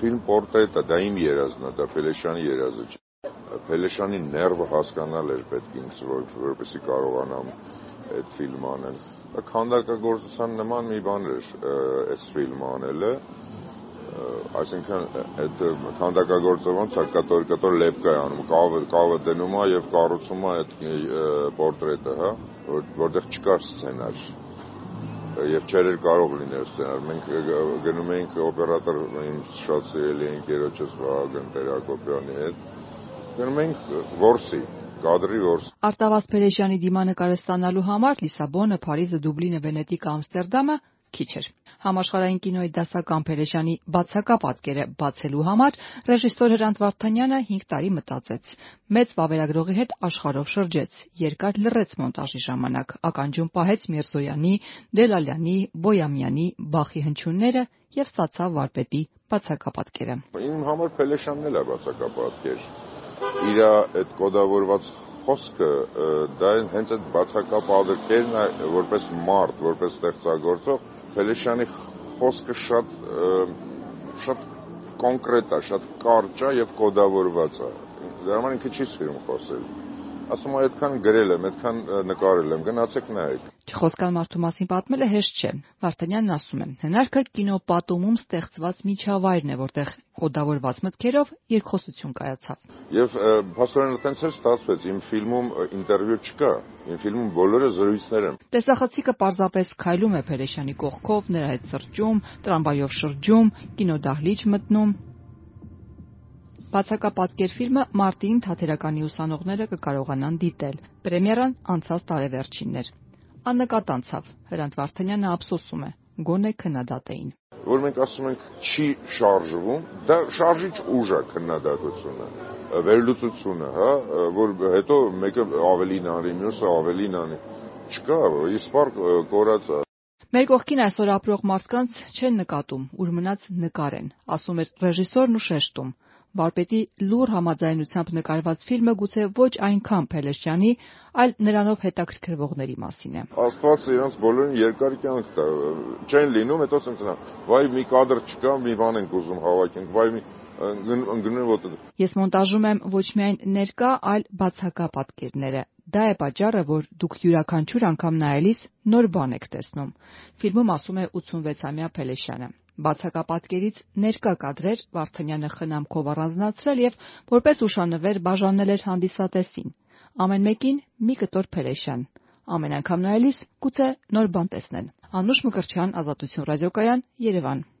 ֆիլմ պորտրետը, դա իմ երազն է, դա Փելեշյանի երազը չէ։ Փելեշյանի ներվը հասկանալ էր պետք ինձ, որ որպեսի կարողանամ այդ ֆիլմ անել։ Քանդակագործության նման մի բան էր այս ֆիլմը անելը, այսինքն այդ քանդակագործը ոնց է կտոր կտոր լեպկա է անում, կավը կավը դնում է եւ կառուցում է այդ պորտրետը, հա, որտեղ չկար սցենար եւ չէր կարող լինել սցենար։ Մենք գնում էինք օպերատոր իմ շատ սիրելի ընկերոջս Վահագն Տերակոպյանի հետ։ Գնում էինք որսի, կադրի որս։ Արտավազ Փելեշյանի դիմանկարը ստանալու համար Լիսաբոնը, Փարիզը, Դուբլինը, Վենետիկը, Ամստերդամը քիչ էր։ Համաշխարհային կինոյի դասական Փելեշյանի բացակա պատկերը բացելու համար ռեժիսոր Հրանտ Վարդանյանը 5 տարի մտածեց։ Մեծ վավերագրողի հետ աշխարհով շրջեց, երկար լռեց մոնտաժի ժամանակ, ականջում պահեց Միրզոյանի, Դելալյանի, Բոյամյանի, Բախի հնչյունները եւ ստացավ վարպետի բացակա պատկերը։ Իմ համար Փելեշյանն էլ է բացակա պատկեր։ Իր այդ կոդավորված խոսքը դա հենց այդ բացակա պատկերն է որպես մարդ, որպես ստեղծագործող Փելեշյանի խոսքը շատ շատ կոնկրետ է, շատ կարճ է եւ կոդավորված է։ Դրա համար ինքը չի սիրում խոսել ասում եմ այդքան գրել եմ, այդքան նկարել եմ, գնացեք նայեք։ Չխոսքան մարդու մասին պատմելը հեշտ չէ։ Վարդանյանն ասում է. հնարքը կինոպատումում ստեղծված միջավայրն է, որտեղ կոդավորված մտքերով երկխոսություն կայացավ։ Եվ փաստորեն այդպես էլ ստացվեց։ Իմ ֆիլմում ինտերվյու չկա։ Իմ ֆիլմում բոլորը զրույցներ են։ Տեսախցիկը պարզապես քայլում է Փելեշյանի կողքով, նրա հետ սրճում, տրամվայով շրջում, կինոդահլիճ մտնում, Բացակապատկեր ֆիլմը մարտին թատերականի ուսանողները կկարողանան դիտել։ Պրեմիերան անցած տարեվերջինն էր։ Աննկատ անցավ։ Հրանտ Վարդանյանը ափսոսում է. գոնե քննադատեին։ Որ մենք ասում ենք չի շարժվում, դա շարժիչ ուժ է քննադատությունը, վերլուծությունը, հա, որ հետո մեկը ավելին անի, մյուսը ավելին անի։ Չկա, իսպար կորած Մեր կողքին այսօր ապրող մարդկանց չեն նկատում, ուր մնաց նկարեն, ասում էր ռեժիսորն ու շեշտում վարպետի լուռ համաձայնությամբ նկարված ֆիլմը գուցե ոչ այնքան Փելեշյանի, այլ նրանով հետաքրքրվողների մասին է։ Աստված իրենց բոլորին երկար կյանք տա։ Չեն լինում, հետո ասեմ ցնա, վայ մի կադր չկա, մի բան ենք ուզում հավաքենք, վայ մի ընկնում ոտ։ Ես մոնտաժում եմ ոչ միայն ներկա, այլ բացակա պատկերները։ Դա է պատճառը, որ դուք յուրաքանչյուր անգամ նայելիս նոր բան եք տեսնում։ Ֆիլմում ասում է 86-ամյա Փելեշյանը բացակապատկերից ներկա կադրեր Վարդանյանը խնամքով առանձնացրել եւ որպես ուշանվեր բաժանել էր հանդիսատեսին։ Ամեն մեկին մի կտոր Փելեշյան։ Ամեն անգամ նայելիս գուցե նոր բան տեսնեն։ Անուշ Մկրտչյան, Ազատություն ռադիոկայան, Երևան։